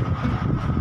Thank you.